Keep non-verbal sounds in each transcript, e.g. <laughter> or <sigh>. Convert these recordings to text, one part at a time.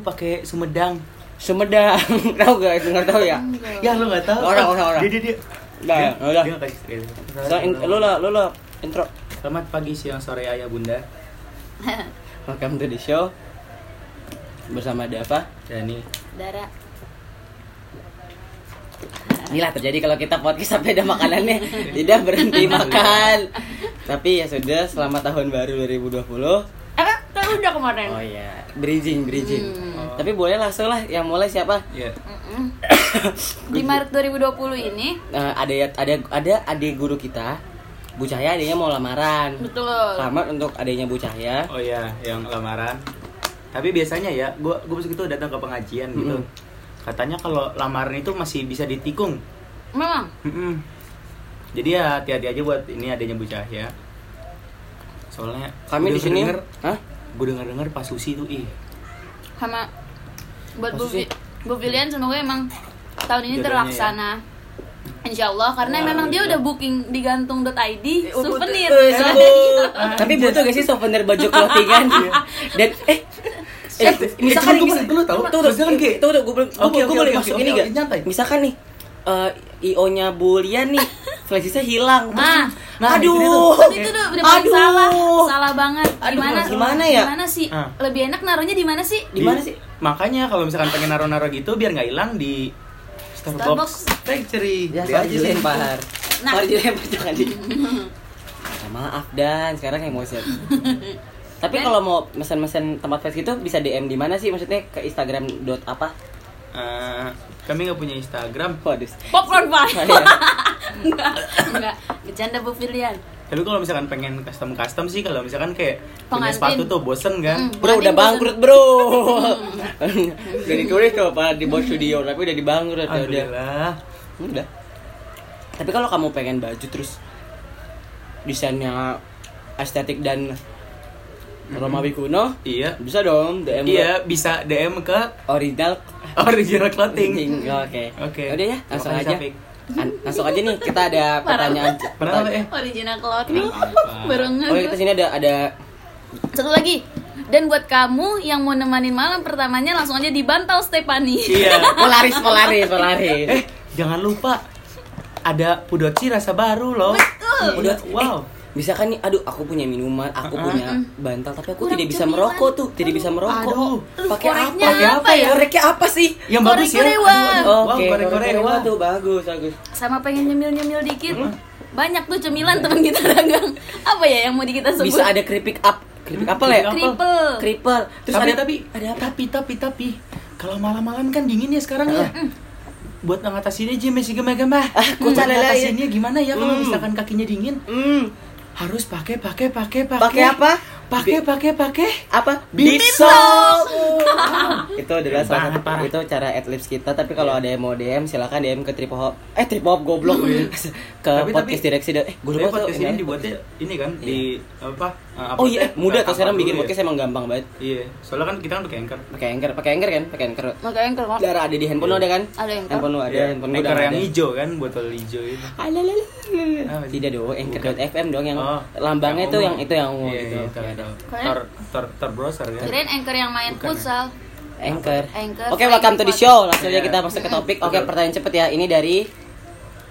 pakai Sumedang. Sumedang. <laughs> tahu gak? Itu nggak tahu ya? Enggak. Ya lu nggak tahu. Orang, orang, orang. Dia dia dia. Udah, Dia- udah. dia nggak kasih- So, in, lu lah, lu lah intro. Selamat pagi, siang, sore, ayah, bunda. <laughs> Welcome to the show. Bersama Dava. Dani. Dara. Inilah terjadi kalau kita podcast sampai ada makanannya tidak berhenti <laughs> makan. Tapi ya sudah, selamat tahun baru 2020. Udah kemarin. Oh iya, bridging, bridging. Oh. Tapi boleh langsung lah yang mulai siapa? Ya. Mm-mm. <coughs> Di Maret 2020 ini, Nah, ada ada ada adik guru kita, Bu Cahaya adiknya mau lamaran. betul. Selamat untuk adiknya Bu Cahaya. Oh iya, yang lamaran. Tapi biasanya ya, gua gua pas itu datang ke pengajian gitu. Mm-mm. Katanya kalau lamaran itu masih bisa ditikung. Memang. Mm-mm. Jadi ya hati-hati aja buat ini adanya Bu Cahya. Soalnya Kami di sini, Hah? Gue denger dengar pas Susi tuh ih. Sama buat Bu, Bu Filian semoga emang tahun ini Jodohnya terlaksana. Insya Allah karena memang dia udah booking di gantung.id souvenir. Eh, sebut. <laughs> Tapi butuh gak sih souvenir baju clothingan? <laughs> Dan eh Eh, misalkan eh, nih, cuma misal- gua- lu tahu, tuh, tuh, misalkan tuh, tuh, gue Oke, gue boleh masuk ini gak? Misalkan nih, eh, io-nya Bulian nih, flashdisknya hilang. Terus- Ah, nah, itu dia aduh, Tapi itu udah, udah paling Aduh. salah, salah banget. Aduh, Gimana? gimana ya? Gimana sih? Ah. Lebih enak naruhnya di mana sih? Di mana sih? Makanya kalau misalkan pengen naro-naro gitu biar nggak hilang di Starbucks. Starbucks Factory. Ya, sorry aja sih. dilempar. Nah. Sorry dilempar jangan di. Ya, <laughs> maaf dan sekarang emosi. <laughs> Tapi Dan- kalau mau mesen-mesen tempat flash gitu bisa DM di mana sih? Maksudnya ke Instagram dot apa? Eh, kami nggak punya Instagram. Waduh. Popcorn Pak. Oh, iya. enggak, <laughs> enggak. Bercanda Bu Filian. Tapi kalau misalkan pengen custom custom sih kalau misalkan kayak punya Pengantin. sepatu tuh bosen kan. Hmm. Bro udah bosen. bangkrut bro. <laughs> udah ditulis tuh pada di bawah studio tapi udah dibangkrut ya udah. Alhamdulillah. Udah. Tapi kalau kamu pengen baju terus desainnya estetik dan Romawi kuno, Iya. bisa dong DM Iya, bisa DM ke original original clothing. Oke. Oke. Udah ya, langsung aja. An- langsung aja nih kita ada pertanyaan. Pernah apa eh? Original clothing. Apa? <laughs> Baru Oh, kita sini ada ada Satu lagi. Dan buat kamu yang mau nemanin malam pertamanya langsung aja di Bantal Stepani. Iya. <laughs> Polaris, Polaris, Polaris. Eh, jangan lupa ada Pudoci rasa baru loh. Betul. Udah, Wow. eh, misalkan nih, aduh, aku punya minuman, aku Uh-uh. punya bantal, tapi aku Kurang tidak bisa cemilan. merokok tuh, tidak bisa merokok. Aduh. pakai apa? Pakai apa ya? Koreknya apa sih? Yang bagus ya. Aduh, aduh. Oke, Wow, korek-korek. korek-korek Wow. tuh bagus, bagus. Sama pengen nyemil-nyemil dikit. Banyak tuh cemilan teman kita <laughs> dagang. Apa ya yang mau di kita sebut? Bisa ada keripik up, keripik apa keripik ya? Triple. Kripel. Terus tapi ada tapi ada apa? Tapi tapi tapi kalau malam-malam kan dingin ya sekarang ya. Buat ngatasinnya aja masih gemah-gemah. Aku calala ya. ngatasinnya gimana ya kalau Hmm. misalkan kakinya dingin? Hmm, Harus pakai pakai pakai pakai. Pakai apa? Pakai pakai pakai. apa? Beat itu adalah salah satu parah. itu cara adlibs kita tapi kalau ada yang mau DM silakan DM ke Trip Hop eh Trip Hop goblok ke Tapi- podcast tapi- direksi eh gue lupa tuh podcast ini dibuatnya ini kan di apa? Uh, oh iya uploadnya mudah ke tuh sekarang bikin podcast emang gampang banget ya. Iya, soalnya kan kita kan pakai anchor. pakai anchor pakai anchor kan pakai anchor yang kok. Darah ada di handphone lo ada kan Ada Anchor. handphone lo ada Iya, handphone gue anchor udah yang ada hijau kan, botol hijau itu. Alalala. Apa sih? tidak dong anchor.fm dong yang Oh, lambangnya yang tuh umum. yang itu yang Iya, gitu iya, Ter ter ter browser kan. Kirain anchor yang main ya? futsal. Anchor. Anchor. Oke, welcome to the show. Langsung aja Iya. kita masuk ke topik. Oke, pertanyaan cepet ya. Ini dari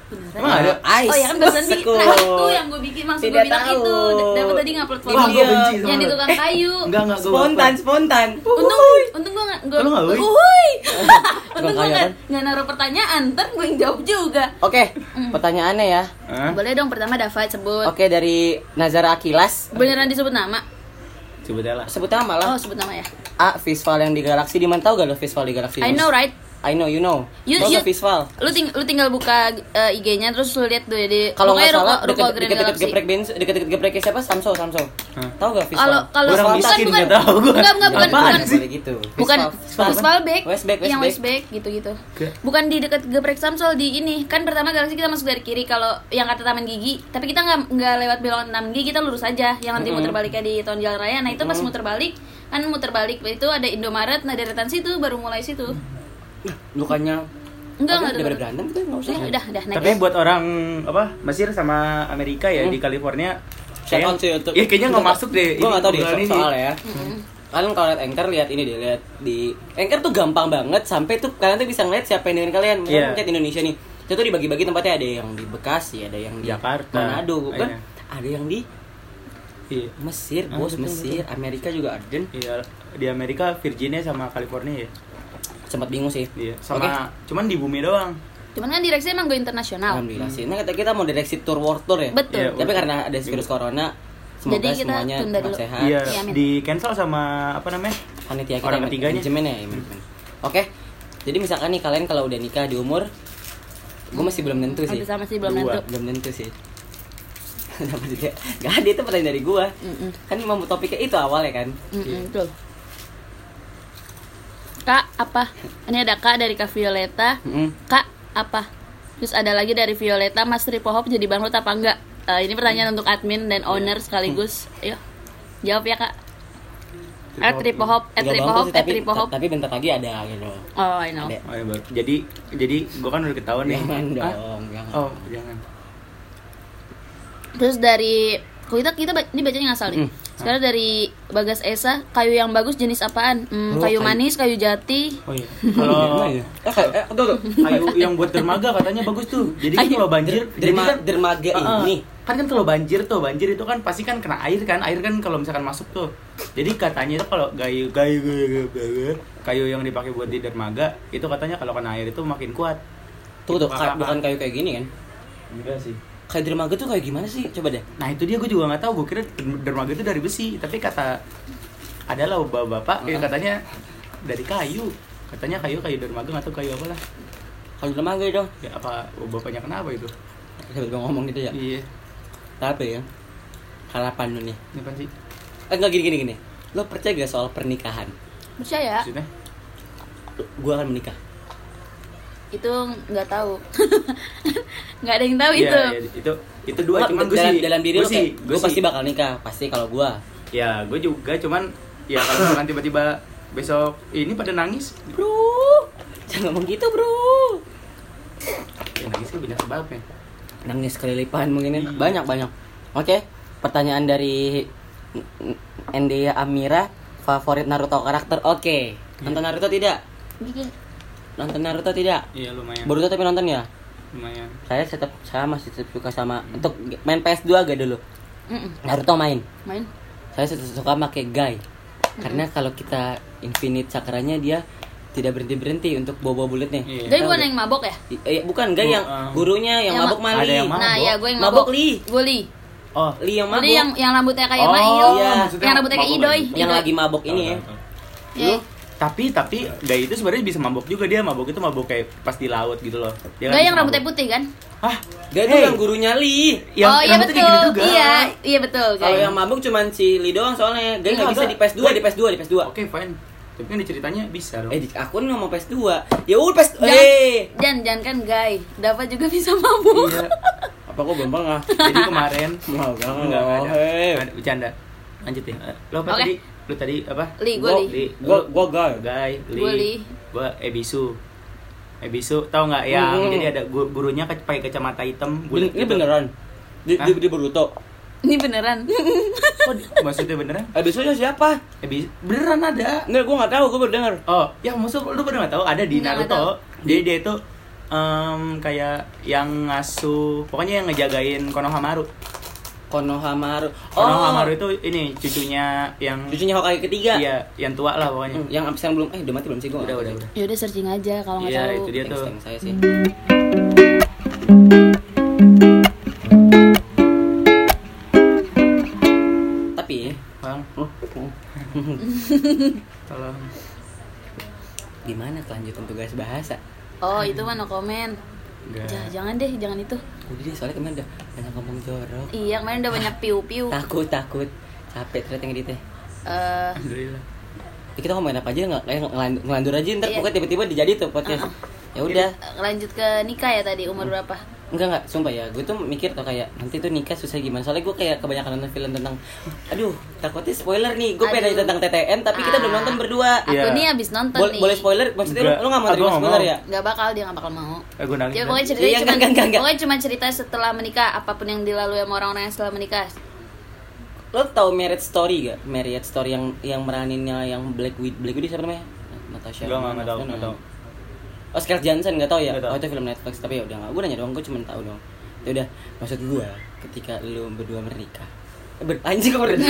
Beneran. Emang ada? Ice. Oh ya kan barusan di. Nah itu yang gue bikin maksud gue bilang tahu. itu Dapat tadi ngupload Wah, benci sama Yang di lu. tukang kayu Enggak enggak Spontan, spontan. Untung untung gue gak Kalau nggak, Uy? Uhuy Untung gue gak, kan? gak naruh pertanyaan Ntar gue yang jawab juga Oke, pertanyaannya ya. Boleh dong pertama Dava sebut Oke, dari Nazara Akilas. Beneran disebut nama? Aja lah. Sebut nama lah. Oh sebut nama ya A, Visval yang di Galaxy. Di mana tahu gak lo Visval di Galaxy? I know right I know, you know. You- Lo you- tau Visval. Lu, ting lu tinggal buka uh, IG-nya terus lu lihat tuh ya di Kalau nggak salah, Ruko- Ruko deket Grand deket Galaxy. geprek benz, deket deket gepreknya siapa? Samso, Samso. Hah? Tahu gak Visval? Kalau kalau Orang bukan miskin, bukan tahu gua. Enggak enggak bukan bukan gitu. bukan. Visval Back, Westback, yang Westback. Gitu-gitu. Bukan di dekat geprek Samsol di ini. Kan pertama Galaxy kita masuk dari kiri kalau yang kata Taman Gigi, tapi kita nggak nggak lewat belokan Taman Gigi, kita lurus aja. Yang nanti muter baliknya di Tahun Jalan Raya. Nah, itu pas muter balik kan muter balik itu ada Indomaret, nah deretan situ baru mulai situ. Bukannya Enggak enggak ada. berantem tuh enggak usah. Udah, udah, udah, Tapi buat orang apa Mesir sama Amerika ya di California Shout kayaknya- out sih untuk- Iya kayaknya nggak masuk deh. Gua nggak tahu deh obrolan so- ini. soal ya. kalian kalau lihat anchor lihat ini deh lihat di anchor tuh gampang banget sampai tuh kalian tuh bisa ngeliat siapa yang dengerin kalian misalnya Iya. chat Indonesia nih itu tuh dibagi-bagi tempatnya ada yang di Bekasi ada yang di Jakarta. Manado kan Iya. ada yang di Iya. Mesir Ah, bos betul, Mesir Amerika juga ada dan Iya, di Amerika Virginia sama California ya. Sempat bingung sih Iya, sama cuman di bumi doang. Cuman kan direksi emang go internasional. Alhamdulillah sih. Nah, kata kita mau direksi tour world tour ya. Betul. Iya, Tapi karena ada virus corona, semoga Jadi kita semuanya tunda dulu. sehat. Iya, Iya, amin. di cancel sama apa namanya? Panitia kita Orang ketiganya. manajemen ya, ya, manajemen. Oke. Jadi misalkan nih kalian kalau udah nikah di umur gue masih belum tentu sih. Masih sama sih belum Dua. nentu. Belum tentu sih. <laughs> Gak ada itu pertanyaan dari gua. Mm-mm. Kan mau topiknya itu awalnya kan. Mm-mm, betul. Kak apa? Ini ada Kak dari Kak Violeta. Mm-mm. Kak apa? Terus ada lagi dari Violeta, Mas Tripohop jadi bangkrut apa enggak? Eh, ini pertanyaan untuk admin dan owner sekaligus. Ayo, jawab ya kak. At at Nggak Tripohop, bangkrut sih, at tapi, Tripohop. tapi bentar lagi ada gitu. Oh, I know. Ada. Oh, iya, baru. Jadi jadi gua kan udah ketahuan nih. Jangan dong, jangan. Oh, jangan. Terus dari kok kita kita ini bacanya ngasal nih. Mm. Sekarang dari Bagas Esa, kayu yang bagus jenis apaan? Hmm, Oh, kayu kayu. manis, kayu jati. Oh iya. <laughs> Kalau Eh, kayak- eh, tuh, tuh. <laughs> kayu yang buat dermaga katanya bagus tuh. Jadi kan kalau banjir, derma- kan dermaga ah. ini. Kan kan kalau banjir tuh, banjir itu kan pasti kan kena air kan. Air kan kalau misalkan masuk tuh. Jadi katanya itu kalau kayu kayu kayu, kayu, kayu yang dipakai buat di dermaga itu katanya kalau kena air itu makin kuat. Tuh tuh, bukan kayu kayak gini kan? Enggak sih. Kayak dermaga tuh kayak gimana sih? Coba deh. Nah itu dia gue juga nggak tahu. Gue kira dermaga itu dari besi, tapi kata adalah bapak-bapak yang katanya dari kayu. Katanya kayu kayu dermaga atau kayu apa lah. Kalau dermaga itu, Ya apa bapaknya kenapa itu? tiba-tiba ngomong gitu ya. Iya. Tapi ya, harapan lu nih. Ini apa sih? Eh, enggak gini gini gini. Lo percaya gak soal pernikahan? Percaya? Maksudnya? Gue akan menikah. Itu nggak tahu. <laughs> nggak ada yang tahu Iya, itu. iya, itu itu dua cuman gue sih dalam diri gue sih gue pasti bakal nikah. Pasti kalau gue. ya gue juga cuman ya kalau misalkan tiba-tiba besok ini pada nangis Bro, jangan ngomong gitu bro. ya nangis kan banyak sebabnya Nangis kelilipan mungkin ya. Iya. Banyak banyak. Oke, pertanyaan dari Endea Amira. Favorit Naruto karakter? Oke. Nonton Naruto tidak? Nonton Naruto tidak? iya lumayan Boruto tapi nonton ya? lumayan Saya tetap saya masih tetap suka sama untuk main PS2 gak dulu. Mm-mm. Naruto main. Main. Saya tetap suka pakai Guy. Karena kalau kita infinite cakranya dia tidak berhenti berhenti untuk bawa bulletnya. Iya. Jadi bukan yang mabok ya? I- eh, bukan Guy Bu- yang eh. gurunya yang, Yang mabok ma- Mali. Ada yang mabok. Nah, ya gue yang Mabok mabok. Li. Gue Li. oh Li yang mabok. Li yang yang rambutnya kayak Oh, Mail. iya. Yang rambutnya kayak Idoy. yang lagi mabok ini ya. Tahu, tahu, tahu. Iya. Tapi tapi gay itu sebenarnya bisa mabok juga dia mabok itu mabok kayak pas di laut gitu loh dia Gak bisa yang rambutnya putih kan? Hah? Guy itu Hey. yang gurunya Li. Yang oh iya rambutnya betul. kayak gitu juga. Iya, iya betul. Kalau guys. yang mabuk cuman si Li doang soalnya. Guy nggak Enggak, bisa di enggak. PS2, di PS2, di PS2. Oke, fine. Tapi kan di ceritanya bisa dong. Eh, aku nih ngomong PS2. Ya udah PS. Jangan, Eh. jangan, jangan kan guy. Dapat juga bisa mabuk. Iya. Apa kok belum pernah? Jadi kemarin Mau enggak enggak ada. Nggak. Bercanda. Lanjut ya. Lo apa Oke. tadi? Lu tadi apa? Li, gue Gua- Li. Li. Gua- gua Guy. Guy, Li. Gua Li. Gua Ebisu. Ebisu, tahu nggak yang Hmm. jadi ada gu- gurunya ke- pakai kacamata hitam bulat Ini gitu. beneran. Di, Hah? di, di Boruto. Ini beneran. <laughs> Oh, maksudnya beneran? Episode siapa? Ebis beneran ada. Enggak, gua nggak tahu, gua baru denger. Oh, ya maksud lu pada nggak tahu ada di Nggak, nggak Naruto. Jadi dia itu em, kayak yang ngasuh, pokoknya yang ngejagain Konohamaru. Konohamaru. Konohamaru itu ini cucunya yang cucunya Hokage ketiga. iya, yang tua lah pokoknya. Hmm, Yang abis yang belum eh udah mati belum sih gua? Udah, udah, udah. ya udah searching aja kalau nggak Iya, tahu. itu dia tuh. saya sih. Tapi Bang, <laughs> tolong. gimana kelanjutan tugas bahasa? Oh, itu mah no comment. Enggak. Ja- jangan deh, jangan itu. Udah deh, soalnya kemarin udah banyak ngomong jorok. Iya, kemarin udah banyak piu-piu. <laughs> Takut, takut. Capek ternyata ngeditnya. Eh, Alhamdulillah. Ya, kita ngomongin apa aja nggak kayak ngelandur, aja ntar Iya. pokoknya tiba-tiba dijadi tuh podcast. Ya udah. lanjut ke nikah ya tadi umur berapa? Enggak enggak, sumpah ya. Gue tuh mikir tuh kayak nanti tuh nikah susah gimana. Soalnya gue kayak kebanyakan nonton film tentang aduh, takutnya spoiler nih. Gue pengen nanya tentang TTN tapi kita Ah. belum nonton berdua. Aku Iya. nih abis nonton Boleh nih. boleh spoiler? Maksudnya lu, Enggak. lu gak mau terima nggak spoiler mau. ya? Nggak bakal dia nggak bakal mau. Eh, gue nangis. Ya pokoknya ceritanya Iya, cuma enggak, enggak, enggak. pokoknya cuma cerita setelah menikah apa pun yang dilalui sama orang-orang yang setelah menikah. lo tau Marriage Story gak? Marriage Story yang yang meraninnya yang Black Widow, Black Widow siapa namanya? Natasha. Enggak, enggak, enggak tahu, Romanoff. Oh, Scarlett Johansson enggak tahu ya? Nggak tahu. Oh, itu film Netflix tapi ya udah enggak. Gue nanya doang, gue cuma tahu doang. Ya udah, maksud gua ketika lu berdua menikah. Eh, Ber anjing kok berdua. <laughs>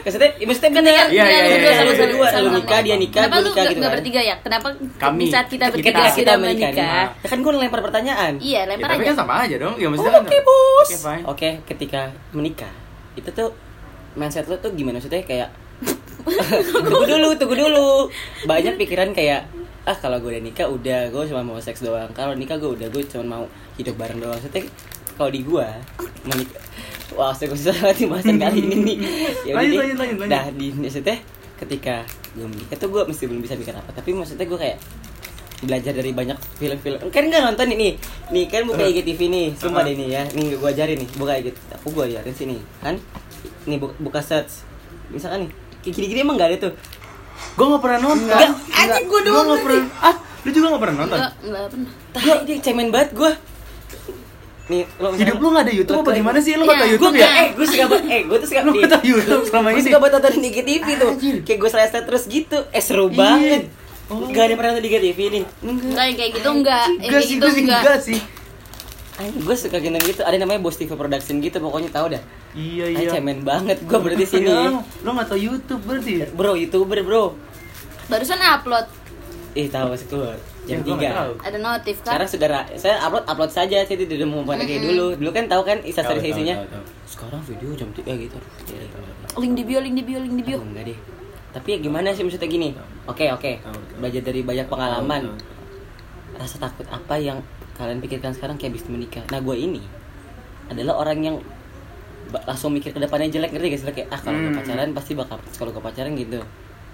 Maksudnya, ya maksudnya bener. Ketika Iya, iya, iya, berdua iya, sama iya, sama iya. sama Lu nikah, dia nikah, Kenapa lu nikah nggak gitu nggak kan. bertiga ya? Kenapa Kami. di saat kita bertiga kita menikah. menikah? Ya kan gue lempar pertanyaan. Iya, Ya, lempar tapi aja. kan sama aja dong. Ya maksudnya Oke, kan. Bos. Oke, fine. Oke, ketika menikah, itu tuh mindset lo tuh gimana maksudnya kayak <laughs> <laughs> tunggu dulu, tunggu dulu. Banyak pikiran kayak ah kalau gue udah nikah udah gue cuma mau seks doang. Kalau nikah gue udah gue cuma mau hidup bareng doang. Maksudnya kalau di gue menikah Wah, saya susah banget bahasan kali ini nih. <laughs> Ya Lanjut, lanjut, lanjut, lanjut. Nah, di maksudnya ketika gue menikah tuh gue mesti belum bisa mikir apa. Tapi maksudnya gue kayak belajar dari banyak film-film. Kan nggak nonton ini nih. Kan buka IGTV nih. Sumpah deh nih ya. Nih gue ajarin nih. Buka IGTV aku gue ajarin sini kan? Nih buka, buka search. Misalkan nih kayak gini-gini emang gak ada tuh Gue gak pernah nonton. Enggak, anjing gue doang Gue gak pernah. Ah, lu juga gak pernah nonton? Enggak, enggak pernah. Gue dia cemen banget gue nih lo Hidup lu gak ada YouTube apa gimana sih? Lu gak tau Iya. YouTube gue ya? eh gue suka banget eh gue tuh suka <laughs> Lu gak YouTube selama gue ini? suka banget nonton di IGTV tuh kayak gue selesai terus gitu eh seru Iya. banget Oh. Gak ada yang pernah nonton di IGTV nih Enggak yang kayak gitu enggak. Enggak sih, gitu gue enggak sih. Gue suka gitu gitu. Ada namanya Bos TV Production gitu pokoknya tahu dah. Iya, iya. cemen banget gue berarti <laughs> sini. Enggak, Lu gak tau YouTube berarti? Ya? bro youtuber bro. Barusan upload. Ih tahu maksud gue jam Ya, nggak tiga. ada notif kan. sekarang sudah ra- saya upload upload saja saya tidak mau buat kayak dulu. Dulu kan tahu kan isa tahu, isinya? sekarang video jam tiga gitu. Link di bio, link di bio, link di bio. Enggak deh. Tapi ya gimana sih maksudnya gini? Oke oke. Belajar dari banyak pengalaman. Rasa takut apa yang kalian pikirkan sekarang kayak habis menikah nah gue ini adalah orang yang langsung mikir ke depannya jelek ngerti gak sih kayak ah kalau Hmm. pacaran pasti bakal kalau gue pacaran gitu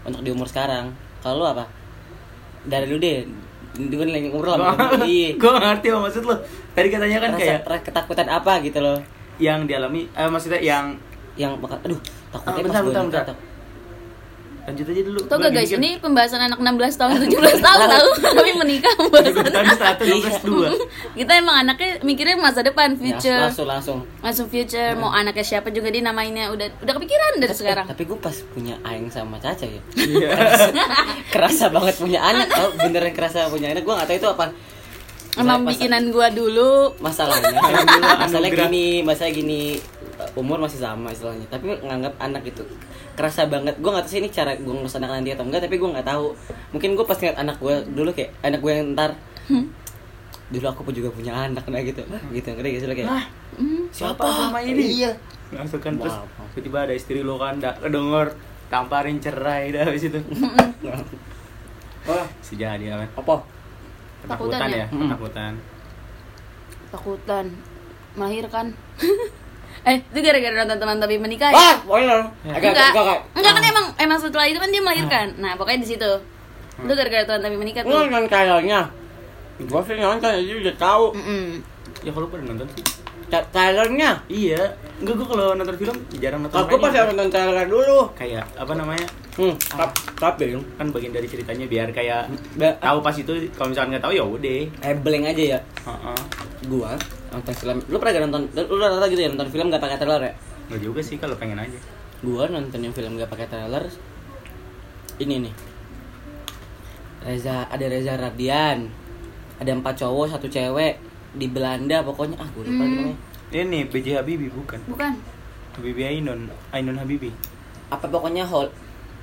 untuk di umur sekarang kalau lu apa dari lu deh gue lagi ngobrol sama lu. <laughs> iya Gue ngerti apa maksud lu. Tadi katanya kan rasa, kayak ketakutan apa gitu loh yang dialami, eh maksudnya yang yang bakal aduh Ah, takutnya bentar, pas gue bentar, nikah bentar. Lanjut aja dulu. Tau Gua gak guys, ini pembahasan anak 16 tahun, 17 tahun tahu? Tapi menikah pembahasan Tahun. satu. Kita emang anaknya mikirnya masa depan, Ya, future. langsung langsung. Langsung future, mau anaknya siapa juga dia namainnya. Udah udah kepikiran dari Eh, sekarang. tapi gue pas punya Aing sama Caca ya. Iya. <laughs> kerasa banget punya anak. Tau beneran kerasa punya anak. Gue gak tahu itu apa. Emang bikinan gua dulu. Masalahnya masalahnya gini masalah gini umur masih sama istilahnya tapi nganggap anak itu kerasa banget gue nggak tahu sih ini cara gue ngurus anak nanti atau enggak tapi gue nggak tahu mungkin gue pas ngeliat anak gue dulu kayak anak gue yang ntar dulu aku pun juga punya anak nah gitu gitu ngerti gak sih lo kayak Hah? Hmm. Siapa sama ini? iya Langsung kan terus Wow. tiba-tiba ada istri lo kan da- kedenger tamparin cerai dah habis itu. Wah, si jadi kan. apa Ketakutan Takutan ya, ya? Hmm. ketakutan. Takutan Melahirkan <laughs> Eh, itu gara-gara nonton teman tapi menikah ya? wah spoiler Ya. agak enggak, agak agak enggak kan emang emang setelah itu kan dia melahirkan. Nah, pokoknya di situ. Itu gara-gara Tuhan tapi menikah lu tuh. nonton trailernya gue sih nonton jadi udah tahu Mm-mm. Ya kalau pernah nonton sih. Tra- trailernya Iya, enggak gua kalau nonton film jarang nonton. aku pasti harus nonton trailer dulu kayak apa namanya? hmm tap- tapi Kan bagian dari ceritanya biar kayak tahu pas itu kalau misalkan nggak tahu ya udah. eh blank aja ya Heeh. gua nonton film lu pernah gak nonton lu rata gitu ya nonton film gak pakai trailer ya Nggak juga sih kalau pengen aja. gua nonton yang film gak pakai trailer ini nih Reza ada Reza Radian ada empat cowok satu cewek di Belanda pokoknya ah gue lupa Hmm. namanya Ini BJ Habibie bukan? Bukan. Habibie Ainun, Ainun Habibie. apa pokoknya Hol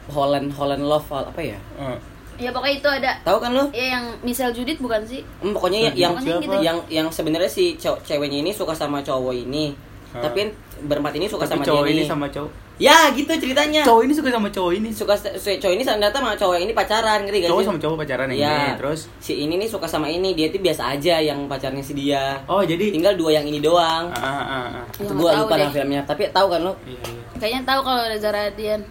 Holland Holland Love apa ya Eh, Ya pokoknya itu ada tahu kan lu ya yang Michelle Judith bukan sih? Hmm, pokoknya yang Pokoknya yang gitu. yang, yang sebenarnya si cow- ceweknya ini suka sama cowok ini Ah. tapi berempat ini suka tapi sama cowok dia ini nih. sama cowok. ya gitu ceritanya Cowok ini suka sama cowok ini. suka si cowok ini ternyata sama cowok yang ini pacaran ngerti gak Cowok sih? sama cowok pacaran ini, Iya. terus si ini nih suka sama ini dia tuh biasa aja yang pacarnya si dia oh jadi tinggal dua yang ini doang ah, ah, ah, ah. Ya, Itu nggak gua lupa deh. nama filmnya tapi tahu kan lo Iya, iya. Kayaknya tahu kalau Reza Radian.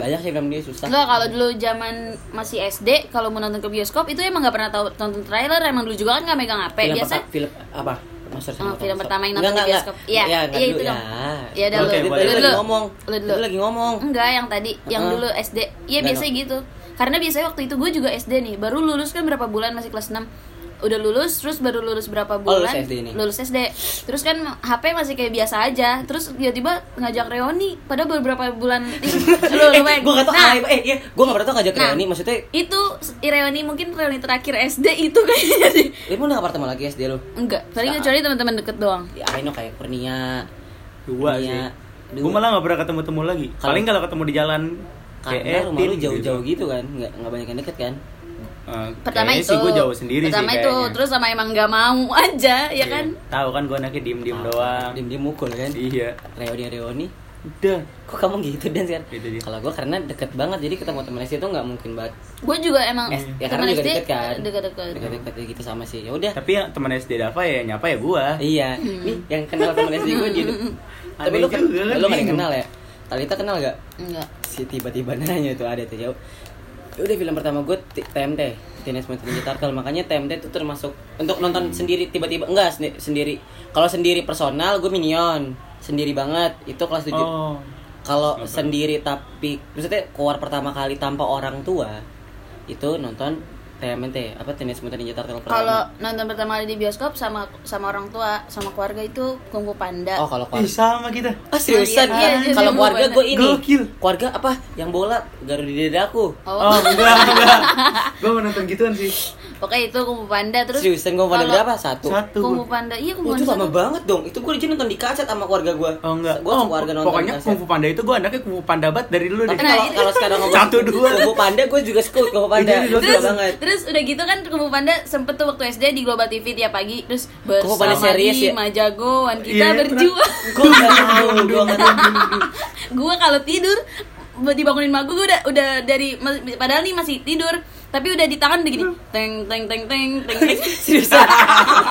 Banyak sih film dia susah Enggak, kalau dulu zaman masih SD, kalau mau nonton ke bioskop itu emang nggak pernah tahu nonton trailer, emang dulu juga kan nggak megang HP. film Biasa perta- film apa Master Oh, film pertama yang Enggak, nonton di enggak, bioskop. enggak. Iya, Iya, dulu, itu ya. dong. Iya, dah Oke, lu. Lu dulu. ngomong Lu Lu dulu. lagi ngomong Enggak, yang tadi, yang dulu SD. Iya, biasanya gitu. Karena biasanya waktu itu gue juga SD nih, baru lulus kan berapa bulan masih kelas 6. Udah lulus terus baru lulus berapa Oh, bulan? lulus SD ini? lulus SD terus kan HP masih kayak biasa aja. Terus tiba-tiba ngajak reuni padahal beberapa bulan <laughs> lu eh, lumayan gue gak tau nah, ah, eh iya. Gue gak pernah tau ngajak Nah. reuni maksudnya itu reuni mungkin reuni terakhir SD itu kayaknya sih. Lu udah gak ketemu lagi SD lu? Enggak paling Nah. kecuali teman-teman deket doang. Ya I know kayak Kurnia dua sih. Kurnia, gue malah nggak pernah ketemu temu lagi paling kalau ketemu di jalan kayak karena rumah lu jauh-jauh gitu kan nggak nggak banyak yang deket kan Eh, pertama itu sih gue jauh sendiri pertama sih itu kayaknya. terus sama emang nggak mau <laughs> aja ya Iya. kan? Tahu kan gue anaknya diem diem doang. diem diem mukul kan? Iya. Reuni reuni udah kok kamu gitu dan? kan? Gitu dia. kalau gue karena deket banget jadi ketemu temen SD itu nggak mungkin banget. Gue juga emang Eh, ya karena teman juga SD deket kan. deket-deket deket-deket gitu sama sih ya udah. Tapi yang teman SD Dava ya nyapa ya gue iya. Nih yang kenal temen SD gue dia <laughs> tapi lu kan juga, lu nggak bingung. kenal ya? Talita kenal gak enggak si tiba-tiba nanya tuh ada tuh jauh ya udah film pertama gue T- TMT Teenage Mutant Ninja Turtle. Makanya TMT itu termasuk untuk nonton sendiri tiba-tiba enggak sendi- sendiri. Kalau sendiri personal gue Minion. Sendiri banget. Itu kelas 7 oh. Kalau sendiri tapi maksudnya keluar pertama kali tanpa orang tua itu nonton TMNT apa Teenage Mutant Ninja Turtle pertama. kalau nonton pertama kali di bioskop sama sama orang tua sama keluarga itu kung fu panda. Oh kalau Ih, keluarga sama kita. Ah seriusan? Iya, iya, kalau keluarga gue ini. Gokil. keluarga apa? Yang bola garu di dadaku oh, oh enggak enggak. Gue mau nonton gituan sih pokoknya itu kung fu panda terus seriusan gue pada kalau berapa satu satu kung fu gua. panda iya kung Oh, fu itu panda lama satu. banget dong. Itu gue nonton di kaset sama keluarga gue. oh enggak Gue oh, keluarga nonton pokoknya di kung fu panda itu gue anaknya kung fu panda banget dari dulu deh Tapi Nah, kalau itu- kalau sekarang ngomong Satu, dua. Kung Fu Panda gue juga suka Kung Fu Panda. Iya, Gue terus banget. terus udah gitu kan kung fu panda sempet tuh waktu SD di Global TV tiap pagi terus Kung Fu Panda bersama serius ya? lima jagoan kita Iya, berjuang Gue gue <laughs> kalau tidur dibangunin sama gue udah udah dari padahal nih masih tidur tapi udah di tangan udah gini teng teng teng teng teng <laughs> teng Seriusan. <laughs>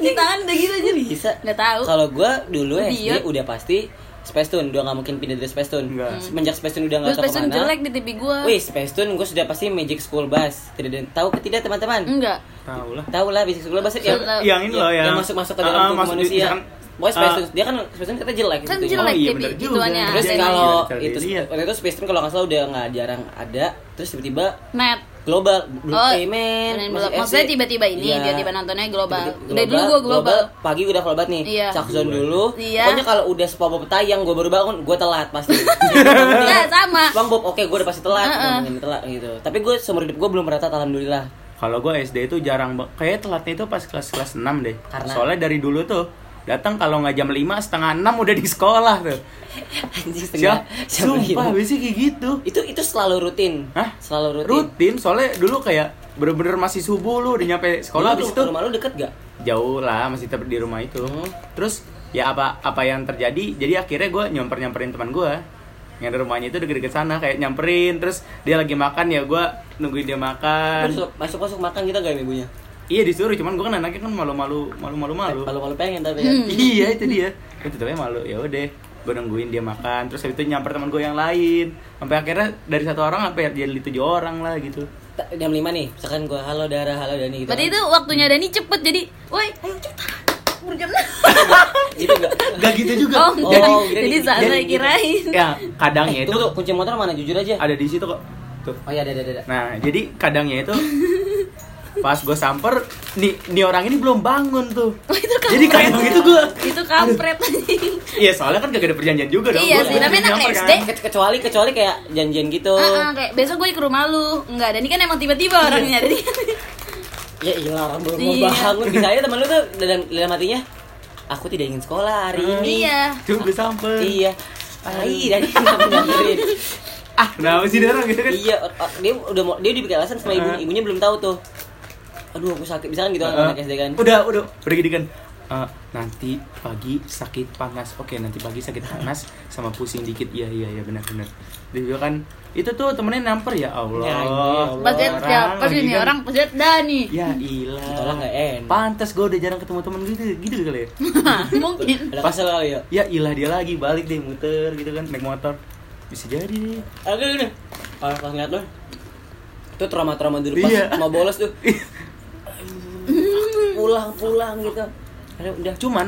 di tangan udah gitu aja Bisa. nggak tahu Kalau gue dulu SD udah pasti Space Tune. Udah nggak mungkin pindah dari Space Tune. Enggak. Semenjak Space Tune udah tahu passion ke mana. jelek di TV gue Wih, Space Tune gue sudah pasti Magic School Bus. Tidak ada tahu ke tidak teman-teman? enggak tahu lah Tahu lah Magic School Bus yang yang ini loh yang masuk masuk ke Ah, dalam ah, tubuh masuk di- manusia. Pokoknya Space ah, Tune dia kan Space Tune kita jelek kan gitu. jelek Oh, iya, TV bener juga. ituannya Terus adanya. kalau Cari itu lihat. waktu itu Space Tune kalau nggak salah udah nggak jarang ada, terus tiba-tiba net global, Blue Oh, Payment, maksudnya tiba-tiba ini Iya. tiba-tiba nontonnya global Tiba-tiba dari dulu gue global Pagi udah full banget nih. Iya. Cakzone dulu. Iya. Pokoknya kalau udah SpongeBob tayang, gue baru bangun, gue telat pasti. Nah, <laughs> sama. SpongeBob, oke, gue udah pasti telat, Heeh. udah mungkin telat gitu. Tapi gue seumur hidup gue belum pernah telat, alhamdulillah. Kalau gue SD itu jarang banget. Kayak telatnya itu pas kelas kelas 6 deh. Karena? Soalnya dari dulu tuh datang kalau nggak jam 5 setengah 6 udah di sekolah tuh. Anjing setengah. siapa Sumpah, biasanya kayak gitu. Itu itu selalu rutin. Hah? Selalu rutin. Rutin, soalnya dulu kayak bener-bener masih subuh lu udah nyampe sekolah habis itu rumah lu deket gak? jauh lah masih tetap di rumah itu. Hmm. Terus ya apa apa yang terjadi? Jadi akhirnya gue nyamper nyamperin teman gue yang di rumahnya itu deket-deket sana kayak nyamperin terus dia lagi makan ya gue nungguin dia makan Masuk masuk masuk makan kita gak ibunya? Iya disuruh cuman gue kan anaknya kan malu-malu malu-malu malu Malu-malu pengen tapi ya. Hmm. <laughs> iya itu dia itu tetapnya malu ya udah gue nungguin dia makan terus habis itu nyamper teman gue yang lain sampai akhirnya dari satu orang sampai jadi tujuh orang lah gitu Jam 5 nih, misalkan gue halo Dara, halo Dani gitu. berarti kan. itu waktunya Dani cepet jadi woi ayo cepetan berjam <laughs> gitu gak? gak gitu juga oh Oh, jadi, jadi- jadi santai jadi- kirain ya kadangnya Eh, itu tunggu, kunci motor mana? Jujur aja. ada di situ kok tuh Oh iya, ada, ada, ada. nah jadi kadangnya itu <laughs> pas gue samper nih nih orang ini belum bangun tuh Oh, itu kampret. jadi kayak begitu gue itu kampret iya soalnya kan gak ada perjanjian juga dong Iya Gua sih, tapi anak kan. SD. Ke- kecuali kecuali kayak janjian gitu. Ah, ah, kayak besok gue ke rumah lu enggak Dani kan emang tiba-tiba orangnya jadi Ya iya orang belum mau Iya. bangun. Bisa aja temen lu tuh dalam dalam hatinya aku tidak ingin sekolah hari ini. iya Tuh gue samper Iya. Dan kenapa nyamperin. ah kenapa sih dia orang gitu kan Iya, dia udah mau dia udah bikin alasan sama ibunya. Ibunya belum tahu tuh. Aduh, aku sakit. Misalkan gitu Heeh. anak SD kan. Udah, udah, udah gini kan. Eh, nanti pagi sakit panas. Oke, nanti pagi sakit panas sama pusing dikit. Iya, iya, iya benar benar. Dia juga kan itu tuh temennya namper ya Allah. Ya, iya, Allah. pas lihat siapa sih lagi nih kan. orang pas lihat Dani Ya ilah. Tolong nggak enak. Pantes gue udah jarang ketemu temen gitu, gitu kali ya. <laughs> mungkin Ada kesel kali ya. Ya ilah dia lagi balik deh muter gitu kan naik motor. Bisa jadi deh. Aku gini. Kalau pas ngeliat lu itu trauma-trauma dulu pas Iya. mau bolos tuh <laughs> pulang-pulang gitu. Ada udah Cuman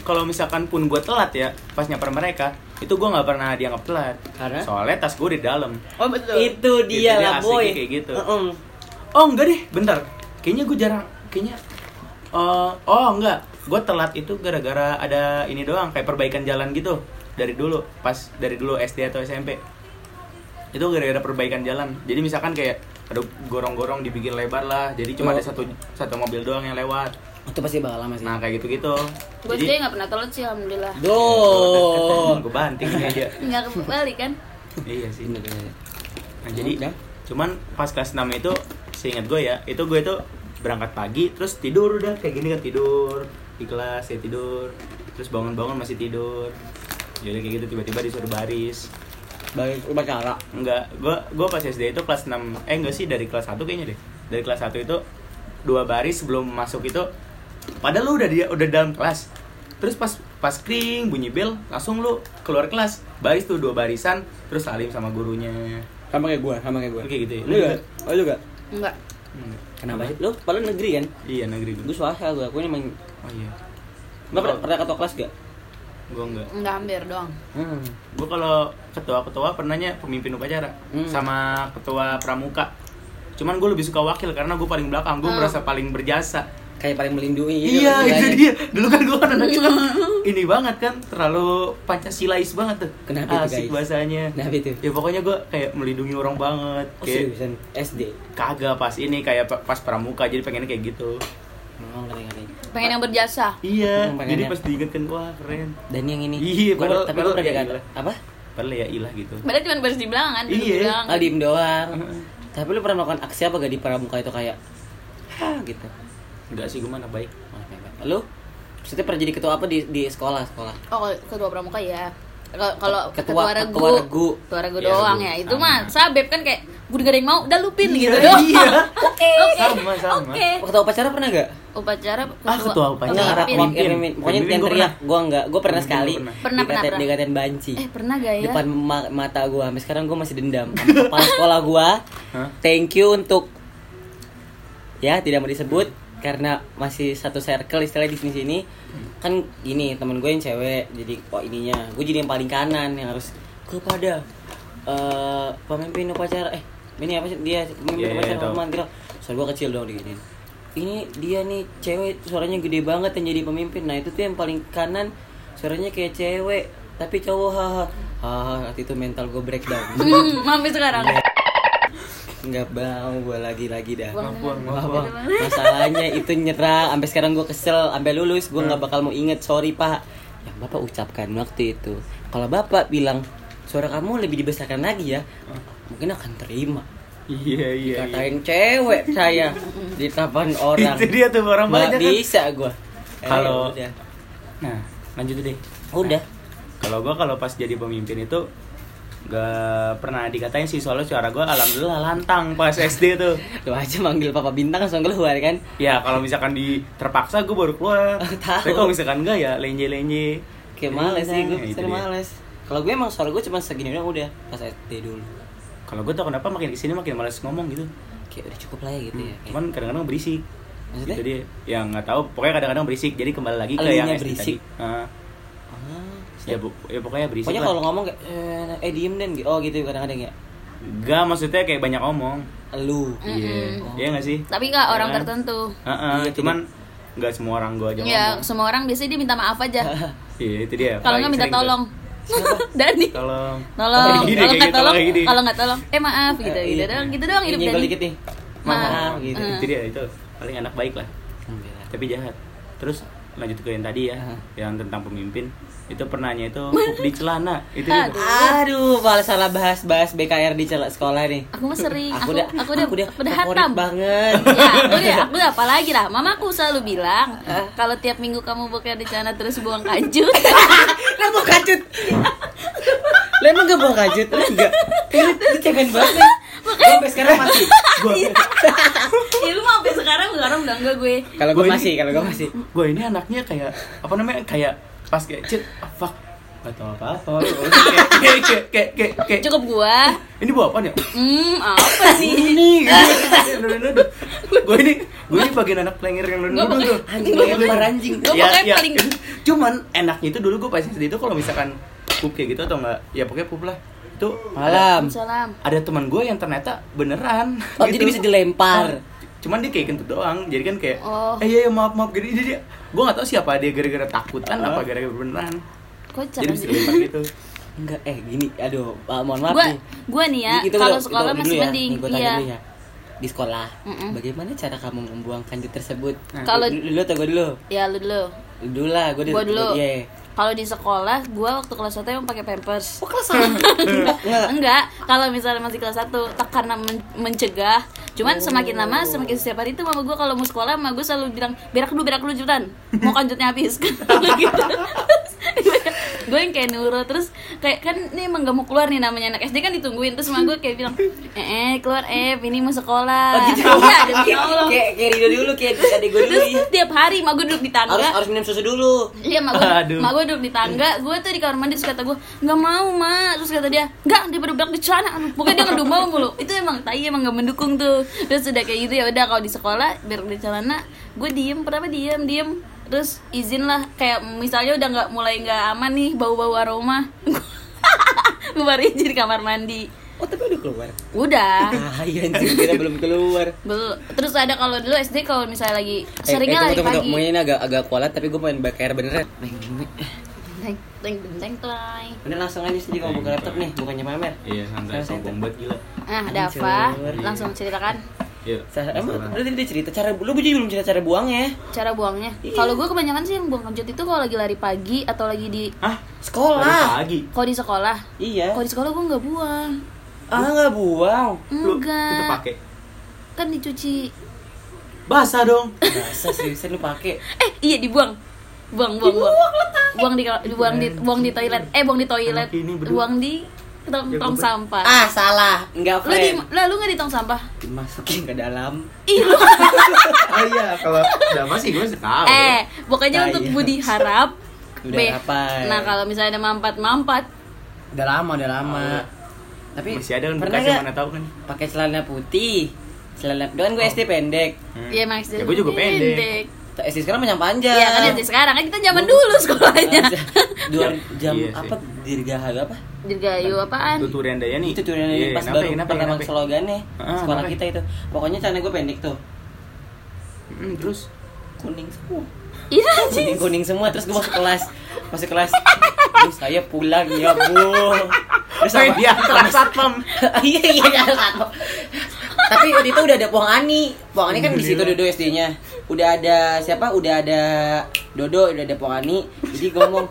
kalau misalkan pun gue telat ya pas nyamper mereka itu gue nggak pernah dianggap telat Karena? soalnya tas gue di dalam oh betul itu dia Gitu, lah boy. kayak gitu. Heeh. Oh enggak deh, bentar. Kayaknya gue jarang kayaknya oh oh enggak gue telat itu gara-gara ada ini doang kayak perbaikan jalan gitu dari dulu pas dari dulu SD atau SMP itu gara-gara perbaikan jalan jadi misalkan kayak ada gorong-gorong dibikin lebar lah. Jadi cuma Oh. ada satu satu mobil doang yang lewat. Itu pasti bakal lama sih. nah kayak gitu-gitu. Gue sih nggak pernah telat sih alhamdulillah. Duh. <laughs> gue banting ini aja. Nggak kebalik kan? Iya sih. Bener, bener. Nah, jadi cuman pas kelas 6 itu seingat gue ya, itu gue itu berangkat pagi terus tidur udah. Kayak gini kan tidur. Di kelas ya tidur. Terus bangun-bangun masih tidur. Jadi kayak gitu tiba-tiba disuruh baris Baik upacara. enggak gue gue pas SD itu kelas 6 eh enggak sih dari kelas 1 kayaknya deh dari kelas 1 itu dua baris sebelum masuk itu padahal lu udah dia udah dalam kelas terus pas pas kring bunyi bel langsung lu keluar kelas baris tuh dua barisan terus salim sama gurunya Sama kayak gua, sama kayak gua. Oke gitu ya? Lu juga? Oh, lu juga? enggak Hmm. Kenapa sih? Lu paling negeri kan? Iya negeri Gue gue. swasta gua, aku emang Oh iya. Lu pernah, pernah ketua kelas gak? Gue enggak. enggak hampir doang Hmm. Gue kalau ketua-ketua pernahnya pemimpin upacara Hmm. sama ketua pramuka. Cuman gue lebih suka wakil karena gue paling belakang. Gue Ah. merasa paling berjasa. Kayak paling melindungi Iya itu dia. Dulu kan gue kan anak kan <laughs> ini banget kan terlalu pancasilais banget tuh. Kenapa itu, Asik guys? bahasanya. Nah, itu. Ya pokoknya gue kayak melindungi orang banget. Oh, kayak seriusan SD. kagak pas ini kayak pa- pas pramuka jadi pengennya kayak gitu. Oh. Pengen yang berjasa Iya. Pengennya. jadi pas diingetkan wah keren. Dan yang ini. Iya, Gua- padahal- tapi gue padahal pernah ya apa? Padahal ya ilah gitu. Padahal cuma baris di belakang kan Iya. di belakang. Ah, diem doang. Heeh. Tapi lu pernah melakukan aksi apa gak di pramuka itu kayak Hah gitu. Enggak sih gue mana baik. Oh. Lu maksudnya pernah jadi ketua apa di di sekolah sekolah? Oh, ketua pramuka ya. Kalau kalau Ketua- ketua, regu, ketua regu. ketua regu Iya, doang regu. ya. Itu mah sabep kan kayak gue gak ada yang mau, udah lupin Iya, gitu doang. iya. Oke. <laughs> Oke. Sama, sama. Oke. Ketua upacara pernah gak? Upacara Ah, ketua upacara. Pemimpin. pemimpin. Pemimpin. Pokoknya yang gua teriak, pernah. gua enggak, gua pernah Pemimpin sekali. pernah. Pernah, pernah, dikatain, pernah. dikatain banci. Eh, pernah gak ya? Depan ma- mata gua, sampai sekarang gua masih dendam. Sama Kepala sekolah gua. Hah? Thank you untuk ya tidak mau disebut karena masih satu circle istilahnya di sini sini kan gini temen gue yang cewek jadi kok ininya gue jadi yang paling kanan yang harus kepada eh pemimpin upacara eh ini apa sih dia pemimpin Iya, iya, upacara hormat gitu soal gue kecil dong diginiin ini dia nih cewek suaranya gede banget yang jadi pemimpin. Nah itu tuh yang paling kanan suaranya kayak cewek tapi cowok haha. Haha waktu itu mental gue breakdown. <laughs> Hmm, sampai sekarang. nggak. Mau gue lagi lagi dah Buang, Buang, buang. buang, Apa? masalahnya itu nyerang sampai sekarang gue kesel sampai lulus gue nggak bakal mau inget sorry pak. Yang bapak ucapkan waktu itu. Kalau bapak bilang suara kamu lebih dibesarkan lagi ya mungkin akan terima Iya, iya. iya. katain cewek saya di depan <laughs> orang Itu dia tuh orang Nggak banyak kan. bisa gue Kalau- udah Nah, lanjut deh. udah Kalau gua kalau pas jadi pemimpin itu gak pernah dikatain sih soalnya suara gua alhamdulillah lantang pas SD tuh. <laughs> lu aja manggil papa bintang langsung keluar kan Ya kalau misalkan di terpaksa gue baru keluar. <laughs> Tapi kalau misalkan enggak ya lenje-lenje. kayak males sih gue Nah, itu sering males kalau gue emang suara gue cuma segini doang udah pas SD dulu Kalau gue tau kenapa makin ke sini makin males ngomong gitu. kayak udah cukup lah ya gitu ya Kayak- Cuman kadang-kadang berisik. Maksudnya? Gitu dia. Yang nggak tahu, pokoknya kadang-kadang berisik. Jadi kembali lagi ke yang SD berisik? tadi. Ah, Ah, ya, bu- ya pokoknya berisik Pokoknya kalau ngomong kayak eh, eh diem dan oh gitu kadang-kadang ya. Gak maksudnya kayak banyak omong. Lu. Iya, Mm-mm. iya nggak sih? Tapi nggak orang Iya kan? tertentu. Heeh, Iya, cuman nggak semua orang gue aja Ya, ngomong. semua orang biasanya dia minta maaf aja. <laughs> Iya itu dia. Kalau nggak minta tolong. <laughs> Dani. Tolong. Tolong. Kayak gini, Kalau nggak gitu, tolong, kalau nggak tolong, eh maaf gitu, Eh, gitu iya. doang, gitu doang hidup Dani. dikit nih. Maaf. Maaf gitu. Eh. Itu dia itu paling anak baik lah. Tapi jahat. Terus lanjut ke yang tadi ya, Aha. yang tentang pemimpin. Itu pernahnya itu pup di celana. Itu. Aduh. Aduh, malah salah bahas-bahas BKR di celak sekolah nih. Aku mah sering, Aku aku, udah aku udah, aku udah, aku udah hatam. banget. <laughs> ya, aku udah, <laughs> aku udah apa lagi lah. Mamaku selalu bilang, kalau tiap minggu kamu boker di sana terus buang kanjut. Mau kajut? Lu enggak. Lu lu cemen banget. nih. Gua sampai sekarang masih. Gua, ya <laughs> lu mau sampai sekarang, sekarang udah enggak gue. Kalau Gua gue ini- masih, kalau gue masih. gue ini anaknya kayak apa namanya kayak pas kayak cit ah, fuck gak tau apa apa kayak <laughs> kayak kayak kayak kayak, kayak Cukup gua. ini buat apa ya Hmm, apa sih? <laughs> ini gue ini gue ini bagian anak plenger yang Gua tuh Anjing lempar anjing. Gua pokoknya paling itu. cuman enaknya itu dulu gue pas SD itu kalau misalkan pup kayak gitu atau enggak ya pokoknya pup lah itu ada, Malam. Salam. ada teman gue yang ternyata beneran Oh, gitu. jadi bisa dilempar. cuman dia kayak kentut doang jadi kan kayak Oh. eh iya, iya maaf maaf gini jadi dia gue nggak tahu siapa dia gara-gara takutan Oh. apa gara-gara beneran Kocak jadi bisa dilempar gitu Enggak, eh gini, aduh, ah, mohon maaf Gua nih. gua nih ya, kalau dulu, sekolah masih dulu ya. mending. Nih, gua tanya Iya. dulu ya. Di sekolah, Mm-mm. bagaimana cara kamu membuang kanjut tersebut? Nah. Kalau- Lu dulu atau gue dulu? Ya lu dulu. Lu dulu lah, gue Gua dulu. Iya. Kalau di sekolah, gua waktu kelas 1 emang pakai pampers. Oh, kelas satu. <laughs> Enggak, kalau misalnya masih kelas 1 tak karena men- mencegah. Cuman Oh. semakin lama semakin setiap hari itu mama gua kalau mau sekolah mama gua selalu bilang berak dulu berak dulu cepetan. Mau kanjutnya habis <laughs> gitu. Gue yang kayak nurut. Terus kayak kan ini emang gak mau keluar nih namanya anak SD kan ditungguin. Terus mama gue kayak bilang eh, eh keluar eh ini mau sekolah. Oh, gitu. iya demi Allah Kayak kayak Rido dulu, kayak adik gue dulu. Terus ya. tiap hari mak gue duduk di tangga. Harus harus minum susu dulu. Iya mak gue, Aduh. mak gue duduk di tangga, gue tuh di kamar mandi terus kata gue nggak mau mak, terus kata dia nggak dia pada berak di celana, pokoknya dia ngedumel mulu, itu emang tai emang gak mendukung tuh, terus udah kayak gitu ya udah kalau di sekolah berak di celana, gue diem. Pertama diem? Diem, terus izin lah kayak misalnya udah nggak mulai nggak aman nih bau bau aroma, <laughs> gue baru izin di kamar mandi, Oh, tapi udah keluar. udah. <laughs> Ah, iya anjing, kita belum keluar. Belum. Terus ada kalau dulu SD kalau misalnya lagi Eh, seringnya eh, lari tunggu, tunggu, pagi. Mungkin ini agak agak kualat tapi gue pengen BKR beneran. Teng teng teng teng. Ini langsung aja sih kalau buka laptop nih, bukannya pamer. iya santai sombong banget gila Nah, ada apa? Langsung ceritakan Iya. Sa- Emang lu tadi cerita cara lu jadi belum cerita cara buangnya. cara buangnya. Iya. Kalau gue kebanyakan sih yang buang kanjut itu kalau lagi lari pagi atau lagi di Hah? Sekolah. Lari pagi. kalau di sekolah. Iya. Kalau di sekolah gue nggak buang. Ah nggak buang. Lu itu Enggak. pakai. Kan dicuci. Basah dong. Masa seriusan lu pakai? Eh, iya dibuang. Buang, buang, buang. Buang di buang di buang di toilet. Eh, buang di toilet. Buang di tong, Ya, tong sampah. Ah salah. Enggak Lu di lah lu nggak di tong sampah? Dimasukin ke dalam. Ih, lu. oh <laughs> iya, kalau udah masih gue tahu. eh, pokoknya Ah, untuk iya. Budi harap Udah B. hafal. Nah, kalau misalnya ada mampat-mampat, Udah lama, udah lama. Oh. Tapi masih ada kan pernah bekas yang nggak mana tahu kan. pakai celana putih? Celana kan gue SD pendek. Hmm. ya emang Ya, gue juga pendek. SD sekarang macam panjang. Iya kan SD sekarang kan kita zaman dulu sekolahnya. <laughs> Dua jam Iya apa dirgahayu apa? Dirgayu apaan? Tuturian Daya nih. Itu tuh yang Iya, pas baru pertama slogannya Ah, sekolah kita itu. Pokoknya celana gue pendek tuh. Hmm, terus Kuning semua. Iya sih. kuning kuning semua terus gue masuk kelas masuk kelas bu saya pulang ya bu terus apa iya, kelas satpam. <laughs> iya iya iya, satu. tapi waktu itu udah ada Puang Ani Puang Ani kan di situ Dodo SD-nya udah ada siapa udah ada Dodo udah ada Puang Ani jadi gue ngomong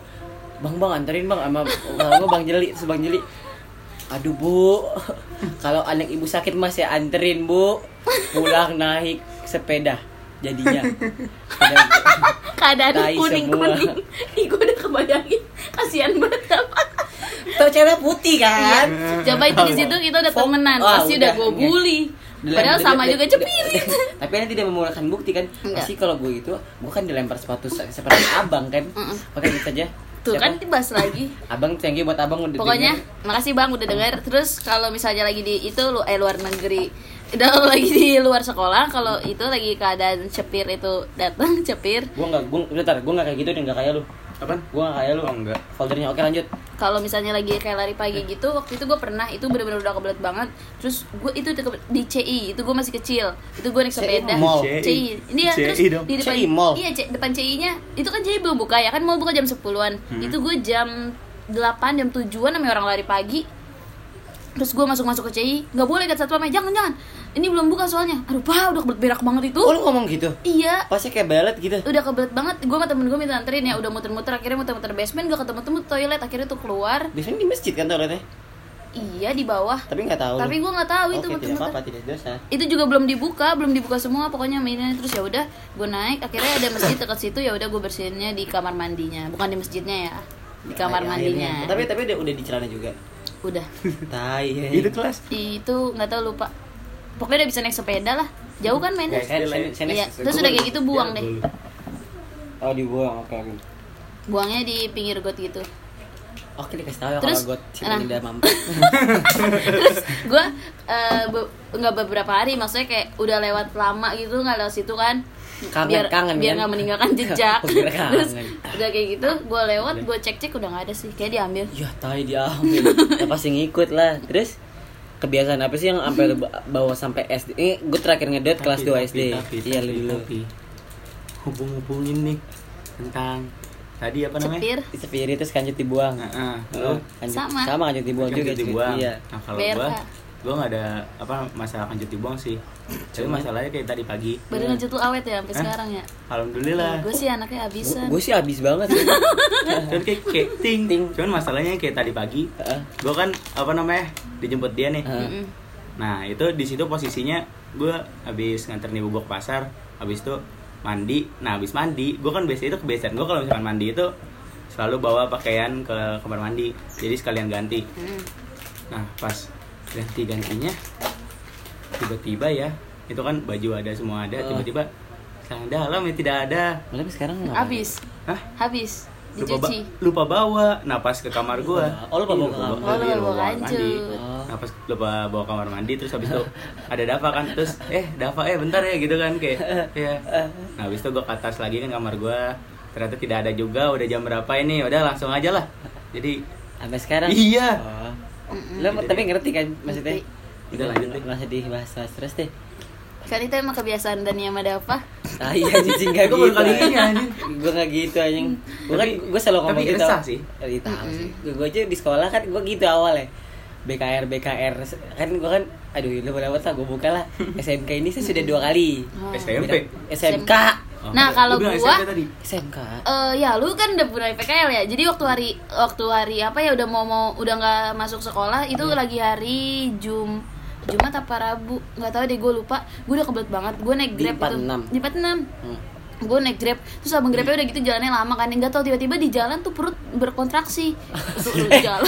bang bang anterin bang sama gua bang Jeli terus bang Jeli aduh bu kalau anak ibu sakit mas ya anterin bu pulang naik sepeda jadinya. Keadaan kuning semua. kuning. Ih, gue udah kebayangin. Kasihan banget apa. Tau cewek putih kan? Iya. Coba itu di situ kita udah Fok- temenan, Wah, pasti udah udah, gue bully. Padahal sama juga cepirit. <laughs> Tapi kan tidak memulakan bukti kan? Enggak. Pasti kalau gue itu, gue kan dilempar sepatu se- seperti abang kan? Mm-mm. Oke gitu aja. Tuh Siapa? kan dibahas lagi. <laughs> Abang thank you buat abang udah Pokoknya denger. makasih Bang udah dengar. Terus kalau misalnya lagi di itu lu eh luar negeri <laughs> udah lagi di luar sekolah kalau itu lagi keadaan cepir itu datang cepir gue nggak gue bentar gue nggak kayak gitu dan nggak kayak lu Apaan? gue nggak kayak lu Oh, enggak. foldernya oke lanjut kalau misalnya lagi kayak lari pagi gitu waktu itu gue pernah itu bener-bener udah kebelet banget terus gue itu di, di CI itu gue masih kecil itu gue naik CI sepeda mall. CI ini ya CI terus dong. di depan CI mall. iya C- depan CI nya itu kan CI belum buka ya kan mau buka jam 10-an Hmm. itu gue jam 8 jam 7-an namanya orang lari pagi terus gue masuk masuk ke CI nggak boleh kata satpamnya jangan jangan. Ini belum buka soalnya. Aduh pak udah kebelet berak banget itu. Oh lu ngomong gitu? Iya. Pasti kayak belet gitu. Udah kebelet banget gue sama temen gue minta anterin ya udah muter-muter akhirnya muter-muter basement gak ketemu-temu toilet akhirnya tuh keluar. Biasanya di masjid kan toiletnya? Iya di bawah. Tapi nggak tahu. Tapi gue nggak tahu itu oke tidak apa-apa tidak dosa. Itu juga belum dibuka belum dibuka semua pokoknya mainnya terus ya udah gue naik akhirnya ada masjid dekat situ ya udah gue bersihinnya di kamar mandinya. Bukan di masjidnya ya di kamar Akhirnya. mandinya. tapi tapi udah, udah di celana juga udah. Tai ya. Itu kelas. itu nggak tahu lupa. Pokoknya udah bisa naik sepeda lah. Jauh kan mainnya? Sen- iya terus udah kayak gitu buang deh. Oh dibuang oke buangnya di pinggir got gitu. Oke dikasih tahu ya Terus, kalau gue si nah. mampir <laughs> terus gue eh, be- nggak beberapa hari maksudnya kayak udah lewat lama gitu nggak lewat situ kan Kangen, biar kangen, biar kan? nggak meninggalkan <laughs> jejak. Oh, terus udah kayak gitu gue lewat gue cek cek udah nggak ada sih. Kayak diambil. Ya tai diambil. Ya pasti ngikut lah. Terus kebiasaan apa sih yang sampai bawa sampai SD ini gue terakhir ngedot kelas 2 SD iya lu dulu hubung-hubungin nih tentang tadi apa namanya? Cepir. Sepiri terus kancut dibuang. Heeh. Lu kancut- Sama. sama kancut dibuang juga dibuang. iya. Nah, kalau BRK. Gua gua nggak ada apa masalah kancut dibuang sih. Tapi masalahnya kayak tadi pagi. Baru lanjut lu awet ya sampai Hah? sekarang ya. Alhamdulillah. Gue sih anaknya abisan. gue sih habis banget sih <laughs> Cuman kayak, kayak ting. Ting. Cuman masalahnya kayak tadi pagi. Heeh. Gua kan apa namanya dijemput dia nih. Nah itu di situ posisinya gue habis nganter nih gue ke pasar, habis itu mandi. Nah habis mandi, gue kan biasanya itu kebiasaan gue kalau misalkan mandi itu selalu bawa pakaian ke kamar mandi, jadi sekalian ganti. Nah pas ganti gantinya, tiba-tiba ya itu kan baju ada semua ada, Oh. tiba-tiba celana dalam ya tidak ada. Tapi sekarang ngapain? Habis. Hah? Habis. Lupa, ba- lupa bawa. Nah pas ke kamar gue, Oh, lupa bawa ke kamar. Oh, lupa bawa mandi. Oh. Lupa bawa kamar mandi terus habis itu ada Dava kan terus eh Dava eh bentar ya gitu kan kayak ya. Nah habis itu gue ke atas lagi kan kamar gue ternyata tidak ada juga udah jam berapa ini udah langsung aja lah. Jadi sampai sekarang Iya. oh. Lo tapi ngerti kan maksudnya. Udah lanjut deh. Nggak usah dibahas terus deh Kan itu emang kebiasaan Dani sama Dava. ah iya anjing gak Gua baru gitu kali ini, anjing. gue gak gitu anjing gue kan Tapi- gue selalu ngomong tapi gitu resah sih. Iya, tahu sih gue aja di sekolah kan gue gitu awalnya BKR BKR kan gue kan aduh lu pada lah gue buka lah SMK ini saya sudah dua kali Oh. SMP. SMK Oh, Nah, kalau gua- SMP tadi. SMK Eh ya lu kan udah punya PKL ya. Jadi waktu hari waktu hari apa ya udah mau mau udah nggak masuk sekolah itu Iya. lagi hari Jum Jumat apa Rabu nggak tahu deh gue lupa gue udah kebelet banget gue naik Di grab 46. itu di 46 Hmm. Gue naik grab terus abang grabnya udah gitu jalannya lama kan nggak tahu tiba-tiba di jalan tuh perut berkontraksi <laughs> jalan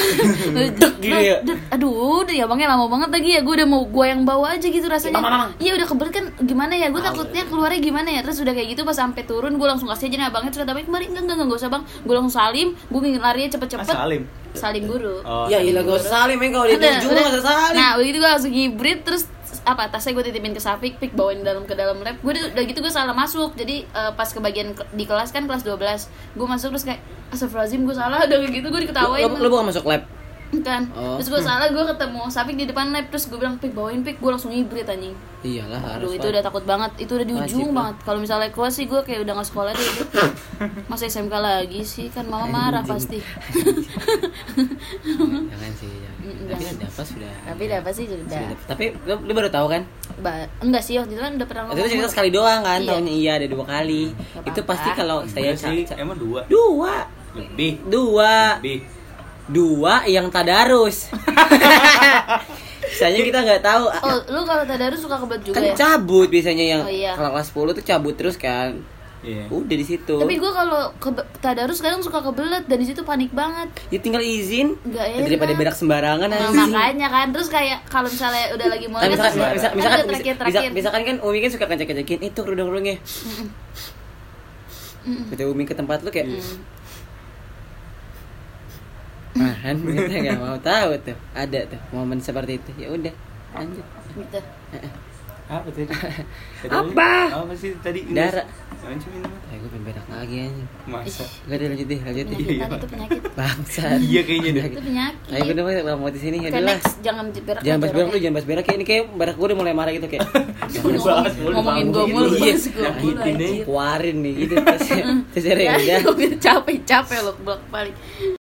gitu ya? Aduh udah ya abangnya lama banget lagi ya gue udah mau gue yang bawa aja gitu rasanya mamang. iya udah kebelet kan gimana ya gue takutnya keluarnya gimana ya terus udah kayak gitu pas sampai turun gue langsung kasih aja nih abangnya terus abangnya kemarin enggak enggak enggak, enggak usah bang gue langsung salim gue ingin larinya Ah, cepet-cepet Salim. salim guru Oh, ya Salim. ilah gue salim ya kalau dia Udah, tujuh udah. nggak usah salim Nah, begitu gue langsung hibrid terus apa tasnya gue titipin ke Safik, pik bawain dalam ke dalam lab. Gue udah gitu gue salah masuk. Jadi eh, pas ke bagian di kelas kan kelas 12. Gue masuk terus kayak Astagfirullahaladzim gue salah <laughs> udah gitu gue diketawain lo, lo bukan masuk lab kan Oh. terus gue salah gue ketemu Safik di depan lab terus gue bilang pik bawain pik gue langsung hibrid anjing iyalah harus Aduh itu Pak. udah takut banget itu udah di ujung banget kalau misalnya keluar sih gue kayak udah gak sekolah deh <laughs> itu masa SMK lagi sih kan mama marah pasti <laughs> jangan sih jangan. Mm, tapi jangan. udah apa sudah tapi udah pasti sudah Sudah. tapi lo, lo baru tahu kan Ba- enggak sih waktu itu kan udah pernah Waktu itu cerita sekali doang kan Iya. tahunnya iya ada dua kali Gak itu apa-apa. pasti kalau saya Enggak sih, emang dua. dua Lebih. dua Lebih. Dua yang tadarus <laughs> Misalnya kita nggak tahu Oh, lu kalau tadarus suka kebelet juga kan ya? cabut biasanya yang Oh, iya. kalau kelas 10 tuh cabut terus kan Iya. udah di situ Tapi gua kalau ke tadarus kadang suka kebelet dan di situ panik banget. ya tinggal izin Nggak Ya, enak. daripada berak sembarangan Nah, anjing. makanya kan terus kayak kalau misalnya udah lagi Nah, mulai misalkan, terus suara. misal, kan misalkan, udah terakhir-terakhir. bisa- misalkan kan Umi kan suka ngecek-ngecekin itu kerudung-kerudungnya. Ketika Umi ke tempat lu kayak Nah, kan <laughs> kita nggak mau tahu tuh. Ada tuh momen seperti itu. Ya udah, lanjut. gitu. Apa tadi? <laughs> Tadi Apa? Apa sih tadi? Darah. Mah. Eh, gue pengen berak lagi anjing. Masa? Gak ada lanjut deh, lanjut deh. Penyakit Iya, itu penyakit. <laughs> Bangsat. Iya kayaknya deh. Itu penyakit. Ayo gue udah mau di sini ya lah. next jangan berak. Jangan bahas berak lu, jangan bahas berak kayak ini kayak berak gue udah mulai marah gitu kayak. Ngomongin gue mulu, Iya. gue. Keluarin nih gitu terus terus ya Ya, udah. capek capek lo bolak balik.